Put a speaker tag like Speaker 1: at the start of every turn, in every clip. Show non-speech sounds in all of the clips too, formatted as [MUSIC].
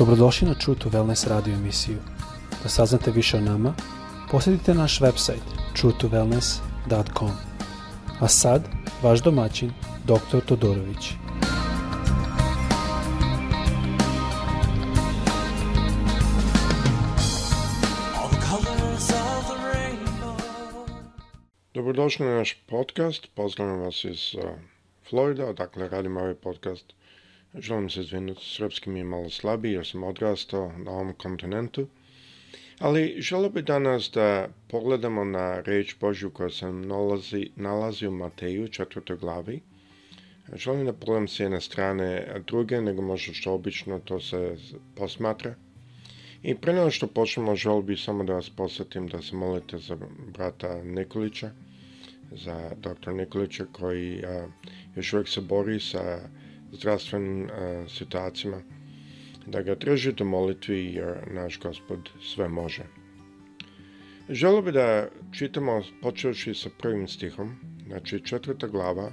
Speaker 1: Dobrodošli na True to Wellness radio emisiju. Da saznate više o nama, posjetite naš website truetowellness.com. A sad, vaš domaćin, dr. Todorović.
Speaker 2: Dobrodošli na naš podcast, pozdravljam vas iz uh, Florida, dakle radimo ovaj podcast Želim se izvinuti, srpski mi je malo slabiji jer sam odrastao na ovom kontinentu. Ali želeo bi danas da pogledamo na reč Božju koja se nalazi, nalazi u Mateju, četvrtoj glavi. Želim da pogledam s jedne strane druge, nego možda što obično to se posmatra. I pre nego što počnemo, želeo bi samo da vas posjetim da se molite za brata Nikolića, za doktor Nikolića koji a, još uvek se bori sa zdravstvenim uh, situacijama, da ga tražite molitvi jer naš gospod sve može. Želo bi da čitamo počeoši sa prvim stihom, znači četvrta glava,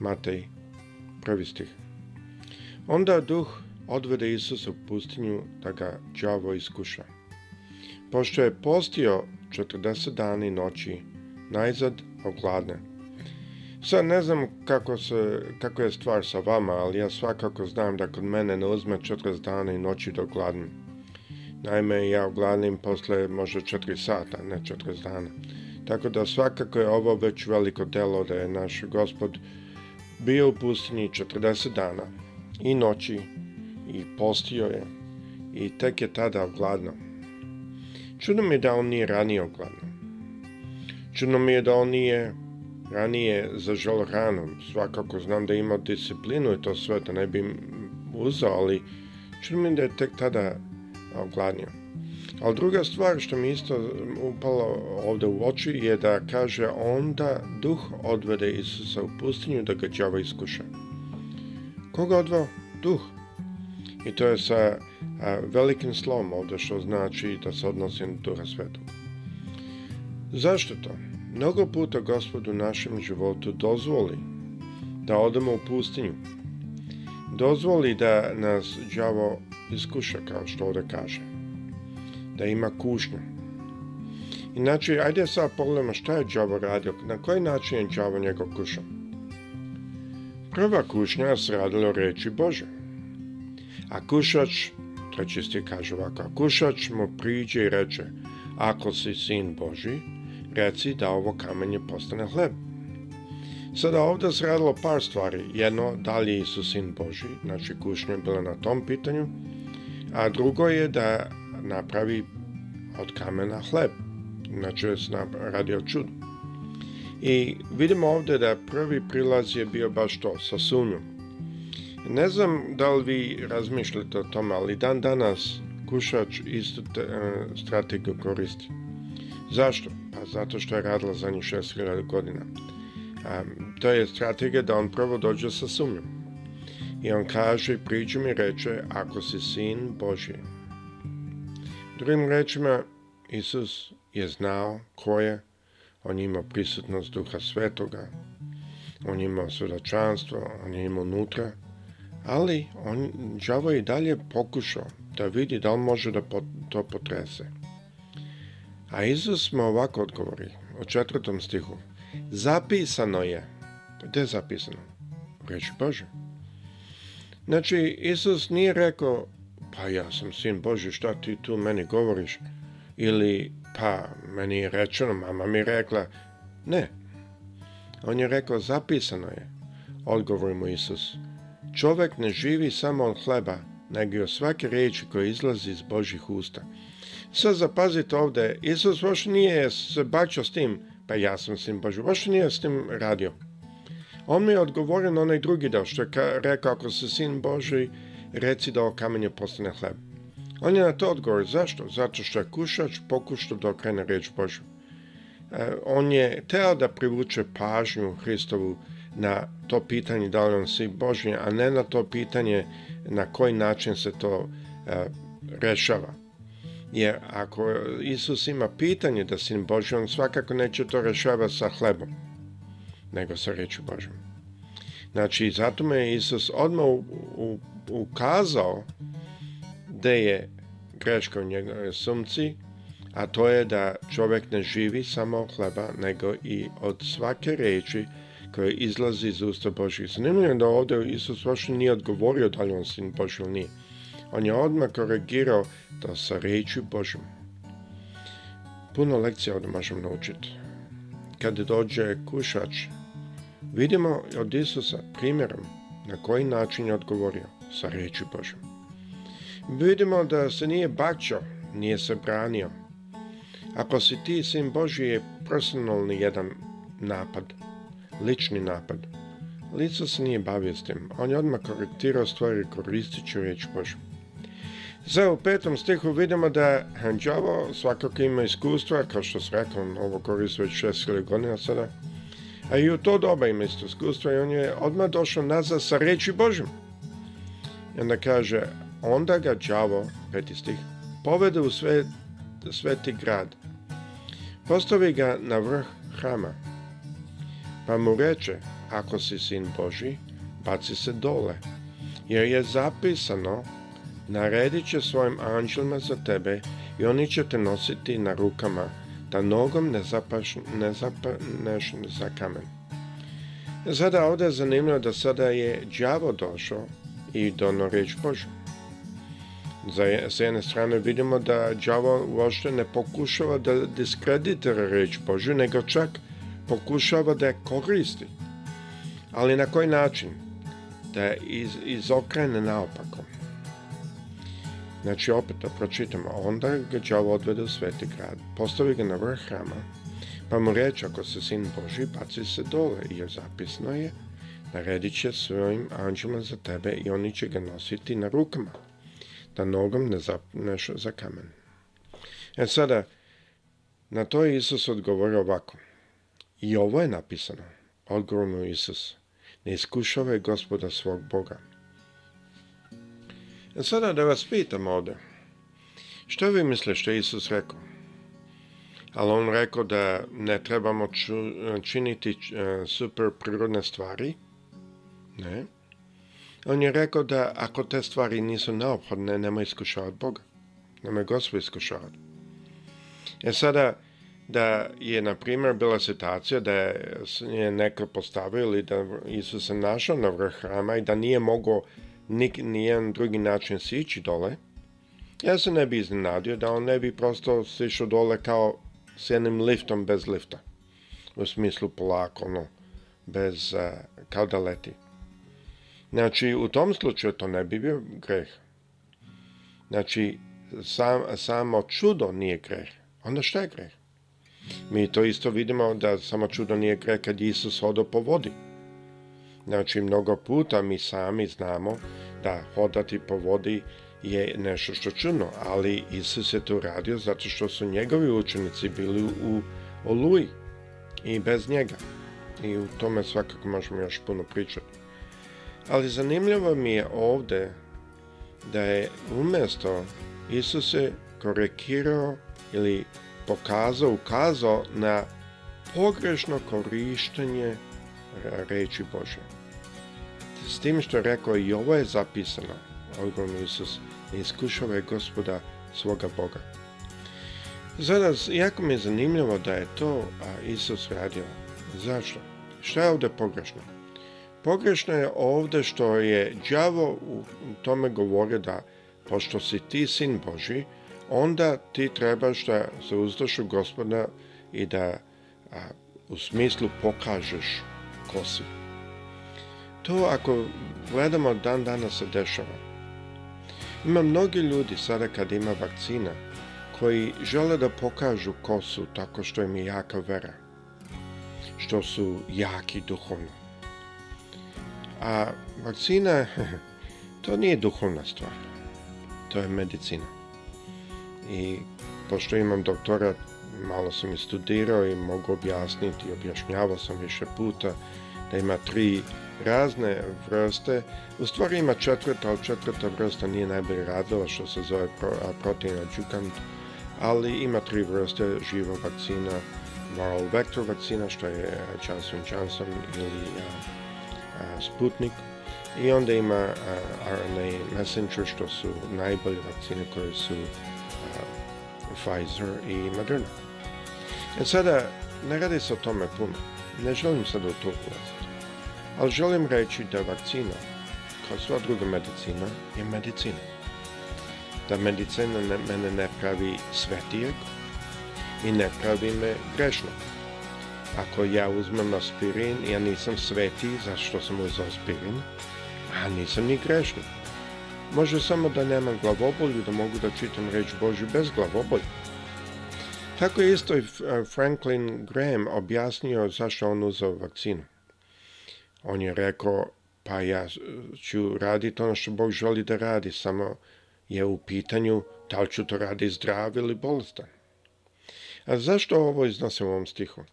Speaker 2: Matej, prvi stih. Onda duh odvede Isusa u pustinju da ga đavo iskuša. Pošto je postio 40 dana i noći, najzad ogladne. Sad ne znam kako, se, kako je stvar sa vama, ali ja svakako znam da kod mene ne uzme 40 dana i noći dok da gladnim. Naime, ja gladnim posle možda 4 sata, ne 40 dana. Tako da svakako je ovo već veliko delo da je naš gospod bio u pustinji 40 dana i noći i postio je i tek je tada gladno. Čudno mi je da on nije ranije gladno. Čudno mi je da on nije ranije za Žalhanom. Svakako znam da je imao disciplinu i to sve, da ne bi uzao, ali čini mi da je tek tada ogladnio. Ali druga stvar što mi isto upalo ovde u oči je da kaže onda duh odvede Isusa u pustinju da ga đava iskuša. Koga odvao? Duh. I to je sa a, velikim slom ovde što znači da se odnosi na duha svetog. Zašto to? Mnogo puta Gospod u našem životu dozvoli da odemo u pustinju. Dozvoli da nas đavo iskuša, kao što ovde kaže. Da ima kušnju. Inače, znači, ajde sad pogledamo šta je đavo radio, na koji način je đavo njegov kušao. Prva kušnja je sradila reči Bože. A kušač, to čisti kaže ovako, a kušač mu priđe i reče, ako si sin Boži, reci da ovo kamenje postane hleb. Sada ovde se radilo par stvari. Jedno, da li je Isus sin Boži, znači kušnja je bila na tom pitanju, a drugo je da napravi od kamena hleb, znači je radio čud. I vidimo ovde da prvi prilaz je bio baš to, sa sunjom. Ne znam da li vi razmišljate o tome, ali dan danas kušač istu e, strategiju koristi. Zašto? Pa zato što je radila za njih 6000 godina. A, to je strategija da on prvo dođe sa sumnjom. I on kaže, priđu mi reče, ako si sin Boži. Drugim rečima, Isus je znao ko je, on je imao prisutnost Duha Svetoga, on je imao svedočanstvo, on je imao unutra, ali on, đavo je i dalje pokušao da vidi da on može da to potrese. A Isus smo ovako odgovori, u četvrtom stihu. Zapisano je. Gde je zapisano? Reči Bože. Znači, Isus nije rekao, pa ja sam sin Boži, šta ti tu meni govoriš? Ili, pa, meni je rečeno, mama mi rekla. Ne. On je rekao, zapisano je. Odgovor mu Isus. Čovek ne živi samo od hleba, nego i od svake riječi koja izlazi iz Božih usta. Sad zapazite ovde, Isus baš nije se bačao s tim, pa ja sam s tim baš, baš nije s tim radio. On mi je odgovorio na onaj drugi deo, što je rekao, ako se sin Boži, reci da o kamenje postane hleb. On je na to odgovorio, zašto? Zato što je kušač pokušao da okrene reč Božu. E, on je teo da privuče pažnju Hristovu na to pitanje da li on sin Boži, a ne na to pitanje na koji način se to e, rešava. Jer ako Isus ima pitanje da sin Boži, on svakako neće to rešava sa hlebom, nego sa reču Božom. Znači, zato me Isus odmah ukazao da je greška u njegovoj sumci, a to je da čovek ne živi samo od hleba, nego i od svake reči koja izlazi iz usta Božih. Zanimljivo je da ovde Isus uopšte nije odgovorio da li on sin Boži ili nije On je odmah korigirao to da sa rečju Božom. Puno lekcija ovdje možemo naučiti. Kad dođe kušač, vidimo od Isusa primjerom na koji način je odgovorio sa rečju Božom. Vidimo da se nije bačao, nije se branio. Ako si ti sin Boži je personalni jedan napad, lični napad. Lico se nije bavio s tim, on je odmah korektirao stvari koristeći reč Božu. Za u petom stihu vidimo da Hanđavo svakako ima iskustva, kao što sam rekao, ovo koristi već šest ili godina sada, a i u to doba ima isto iskustva i on je odmah došao nazad sa reči Božim. I onda kaže, onda ga đavo, peti stih, povede u sve, sveti grad. Postavi ga na vrh hrama, pa mu reče, ako si sin Boži, baci se dole, jer je zapisano Naredit će svojim anđelima za tebe i oni će te nositi na rukama, da nogom ne zapaš, ne zapaneš za kamen. Sada ovdje je zanimljivo da sada je đavo došao i dono riječ Božu. S jedne strane vidimo da đavo uopšte ne pokušava da diskreditira reč Božu, nego čak pokušava da je koristi. Ali na koji način? Da je iz, izokrene naopako. Znači, opet da pročitamo. Onda ga đavo odvede u sveti grad, postavi ga na vrh hrama, pa mu reče, ako se sin Boži, baci se dole, jer zapisno je, naredit će svojim anđelima za tebe i oni će ga nositi na rukama, da nogom ne zapneš za kamen. E sada, na to je Isus odgovorio ovako. I ovo je napisano. Odgovor Isus. Ne iskušavaj gospoda svog Boga E, sada da vas pitam ovde, što vi misle što je Isus rekao? Ali on rekao da ne trebamo ču, e, činiti e, super prirodne stvari. Ne. On je rekao da ako te stvari nisu neophodne, nema iskušavati Boga. Nema Gospod iskušavati. E sada, da je, na primjer, bila situacija da je neka postavio ili da Isus se našao na vrh hrama i da nije mogao nik, nijedan drugi način sići dole, ja se ne bi iznenadio da on ne bi prosto sišao dole kao s jednim liftom bez lifta. U smislu polako, ono, bez, eh, kao da leti. Znači, u tom slučaju to ne bi bio greh. Znači, sam, samo čudo nije greh. Onda šta je greh? Mi to isto vidimo da samo čudo nije greh kad Isus hodo po vodi. Znači, mnogo puta mi sami znamo da hodati po vodi je nešto što čudno, ali Isus je to radio zato što su njegovi učenici bili u oluji i bez njega. I u tome svakako možemo još puno pričati. Ali zanimljivo mi je ovde da je umesto Isus je korekirao ili pokazao, ukazao na pogrešno korištenje reči Bože. S tim što je rekao i ovo je zapisano, odgovorno Isus, iskušava iskušavaj gospoda svoga Boga. Sada, jako mi je zanimljivo da je to a Isus radio. Zašto? Šta je ovde pogrešno? Pogrešno je ovde što je đavo u tome govore da pošto si ti sin Boži, onda ti trebaš da se uzdaš u gospoda i da a, u smislu pokažeš ko si. To ako gledamo dan dana se dešava. Ima mnogi ljudi sada kad ima vakcina koji žele da pokažu ko su tako što im je jaka vera, što su jaki duhovno. A vakcina, [LAUGHS] to nije duhovna stvar, to je medicina. I pošto imam doktora, malo sam i studirao i mogu objasniti, objašnjavao sam više puta da ima tri razne vrste, u stvari ima četvrta, ali četvrta vrsta nije najbolje radila što se zove protein adjukant, ali ima tri vrste živa vakcina, viral vector vakcina što je Johnson Johnson ili a, a, Sputnik i onda ima a, RNA messenger što su najbolje vakcine koje su Pfizer i Moderna. E sada, ne radi se o tome puno, ne želim sad u to ulaziti ali želim reći da vakcina, kao sva druga medicina, je medicina. Da medicina ne, mene ne pravi svetijeg i ne pravi me grešnog. Ako ja uzmem aspirin, ja nisam sveti zašto sam uzao aspirin, a nisam ni grešnik. Može samo da nemam glavobolju, da mogu da čitam reč Božju bez glavobolju. Tako je isto i Franklin Graham objasnio zašto on uzeo vakcinu. On je rekao, pa ja ću raditi ono što Bog želi da radi, samo je u pitanju da li ću to radi zdrav ili bolestan. A zašto ovo iznosim u ovom stihu?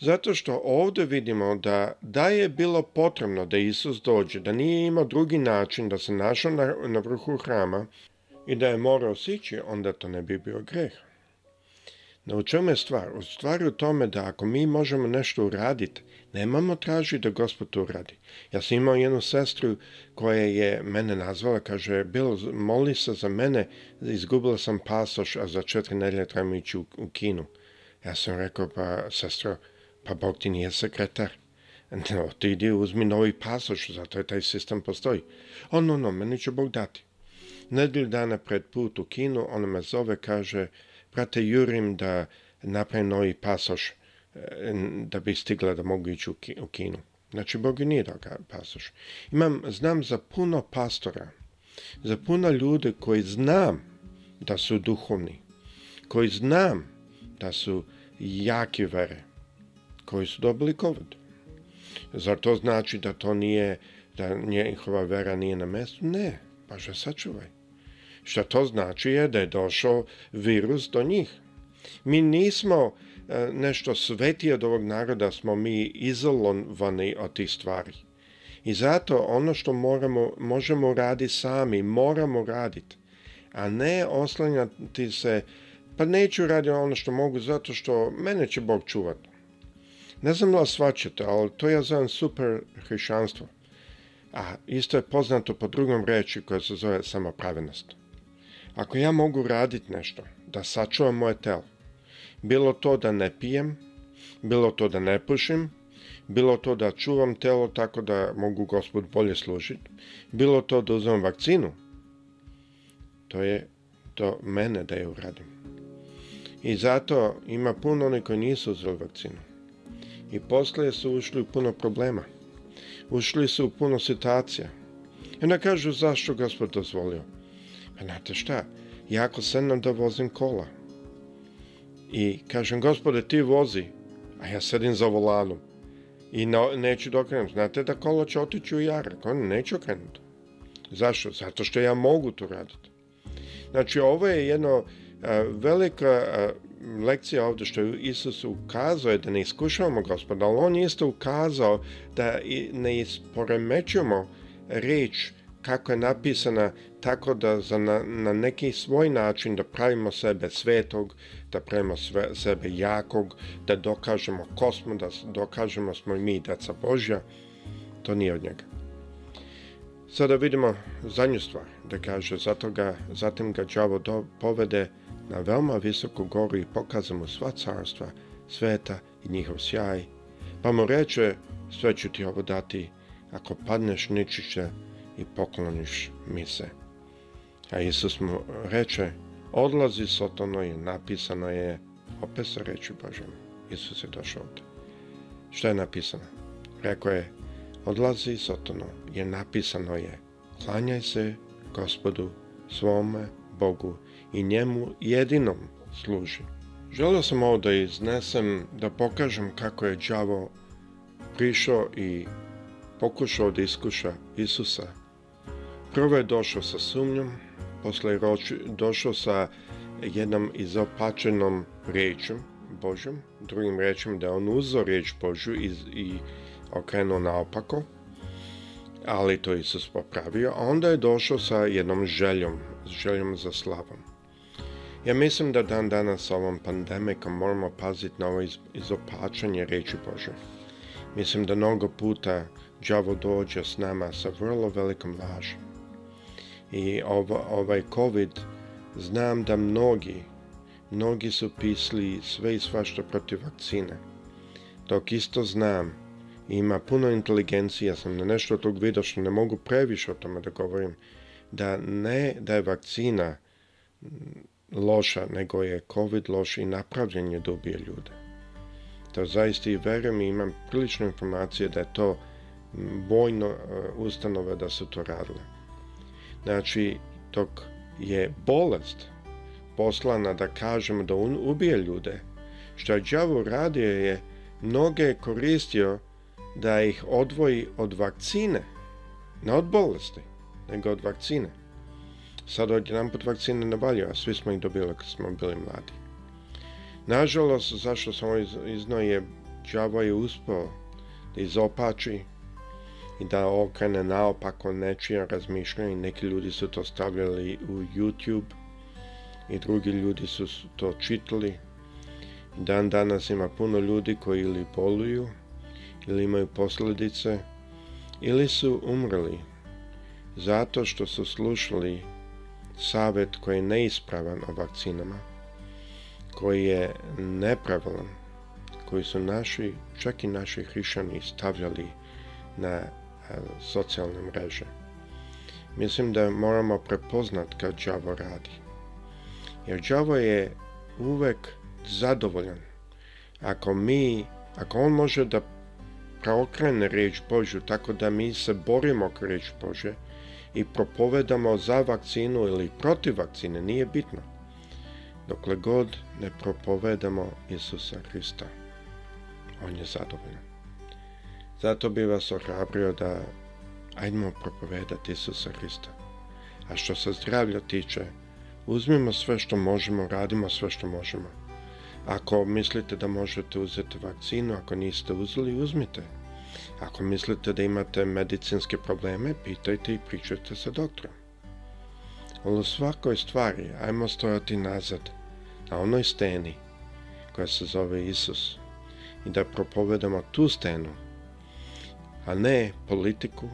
Speaker 2: Zato što ovdje vidimo da, da je bilo potrebno da Isus dođe, da nije imao drugi način da se našao na, na vrhu hrama i da je morao sići, onda to ne bi bio greh. U čemu je stvar? U stvari u tome da ako mi možemo nešto uraditi, nemamo traži da gospod to uradi. Ja sam imao jednu sestru koja je mene nazvala, kaže, bilo, moli se za mene, izgubila sam pasoš, a za četiri nedelje trebamo ići u, u kinu. Ja sam rekao, pa sestro, pa Bog ti nije sekretar. No, ti idi, uzmi novi pasoš, zato je taj sistem postoji. Ono, no, meni će Bog dati. Nedelju dana pred put u kinu, ona me zove, kaže, Kate jurim da napravim novi pasoš e, da bi stigla da mogu ići u kinu. Znači, Bog nije dao pasoš. Imam, znam za puno pastora, za puno ljude koji znam da su duhovni, koji znam da su jaki vere, koji su dobili COVID. Zar to znači da to nije, da njihova vera nije na mestu? Ne, Bože, sačuvaj što to znači je da je došao virus do njih. Mi nismo e, nešto sveti od ovog naroda, smo mi izolovani od tih stvari. I zato ono što moramo, možemo raditi sami, moramo raditi, a ne oslanjati se, pa neću raditi ono što mogu zato što mene će Bog čuvati. Ne znam da svačete, ali to ja zovem super hrišćanstvo. A isto je poznato po drugom reči koja se zove samopravednost. Ako ja mogu raditi nešto, da sačuvam moje telo, bilo to da ne pijem, bilo to da ne pušim, bilo to da čuvam telo tako da mogu gospod bolje služiti, bilo to da uzmem vakcinu, to je to mene da je uradim. I zato ima puno onih koji nisu uzeli vakcinu. I posle su ušli u puno problema. Ušli su u puno situacija. I onda kažu zašto gospod dozvolio. Ma pa znate šta, ja ako sanjam da vozim kola. I kažem, gospode, ti vozi, a ja sedim za volanom. I na, neću da okrenem. Znate da kola će otići u jarak, on neće okrenuti. Zašto? Zato što ja mogu to raditi. Znači, ovo je jedno a, velika a, lekcija ovde što je Isus ukazao je da ne iskušavamo gospoda, ali on je isto ukazao da ne isporemećujemo reč kako je napisana, tako da za na, na neki svoj način da pravimo sebe svetog, da pravimo sve, sebe jakog, da dokažemo ko da dokažemo smo i mi deca Božja, to nije od njega. Sada vidimo zadnju stvar, da kaže, zato ga, zatim ga đavo do, povede na veoma visoku goru i pokaza mu sva carstva, sveta i njihov sjaj, pa mu reče, sve ću ti ovo dati, ako padneš ničiće, i pokloniš mi se. A Isus mu reče, odlazi Sotono i napisano je, opet sa reči Božom, Isus je došao ovde. Šta je napisano? Rekao je, odlazi Sotono, je napisano je, klanjaj se gospodu, svome Bogu i njemu jedinom služi. Želeo sam ovo da iznesem, da pokažem kako je đavo prišao i pokušao da iskuša Isusa Prvo je došao sa sumnjom, posle je došao sa jednom izopačenom rečom Božjom, drugim rečem da je on uzao reč Božju i, i okrenuo naopako, ali to Isus popravio, a onda je došao sa jednom željom, željom za slavom. Ja mislim da dan danas ovom pandemikom moramo paziti na ovo izopačanje reči Bože. Mislim da mnogo puta đavo dođe s nama sa vrlo velikom lažom i ovaj COVID, znam da mnogi, mnogi su pisali sve i svašta protiv vakcine. Dok isto znam, ima puno inteligencije, ja sam na nešto od tog vidio što ne mogu previše o tome da govorim, da ne da je vakcina loša, nego je COVID loš i napravljen je da ubije ljude. To da zaista i verujem i imam prilično informacije da je to vojno e, ustanova da su to radile. Znači, dok je bolest poslana da kažemo da on ubije ljude, što je đavo radio je, mnoge koristio da ih odvoji od vakcine, ne od bolesti, nego od vakcine. Sad od jedan put vakcine ne valju, a svi smo ih dobili kad smo bili mladi. Nažalost, zašto sam ovo iznao je, đavo je uspao da izopači i da okrene naopako nečija razmišljanja i neki ljudi su to stavljali u YouTube i drugi ljudi su to čitali. Dan danas ima puno ljudi koji ili poluju ili imaju posledice ili su umrli zato što su slušali savet koji je neispravan o vakcinama, koji je nepravilan, koji su naši, čak i naši hrišćani stavljali na E, socijalne mreže. Mislim da moramo prepoznat kad džavo radi. Jer džavo je uvek zadovoljan. Ako mi, ako on može da preokrene reč Božju tako da mi se borimo oko riječ Bože i propovedamo za vakcinu ili protiv vakcine, nije bitno. Dokle god ne propovedamo Isusa Hrista, on je zadovoljan. Zato bi vas ohrabrio da ajdemo propovedati Isusa Hrista. A što se zdravlja tiče, uzmimo sve što možemo, radimo sve što možemo. Ako mislite da možete uzeti vakcinu, ako niste uzeli, uzmite. Ako mislite da imate medicinske probleme, pitajte i pričajte sa doktorom. Ali u svakoj stvari, ajmo stojati nazad, na onoj steni koja se zove Isus i da propovedamo tu stenu a ne politiku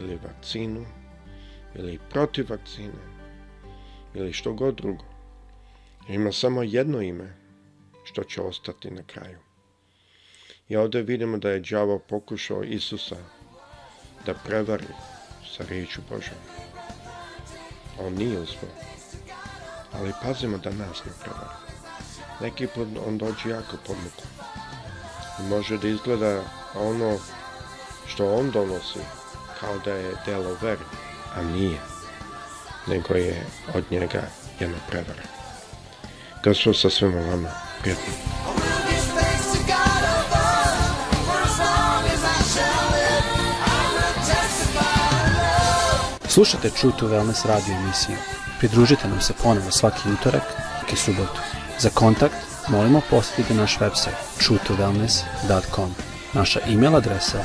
Speaker 2: ili vakcinu ili protiv vakcine ili što god drugo. Ima samo jedno ime što će ostati na kraju. I ovde vidimo da je đavo pokušao Isusa da prevari sa riječu Božom. On nije uspio. Ali pazimo da nas ne prevari. Neki put on dođe jako podmuku. Može da izgleda ono što on donosi kao da je delo vere, a nije, nego je od njega jedna prevara. Gospod da sa svema vama, prijatno.
Speaker 1: Slušate True to Wellness radio emisiju. Pridružite nam se ponovo svaki utorak i subotu. Za kontakt molimo posjetite naš website www.truetowellness.com Naša e-mail adresa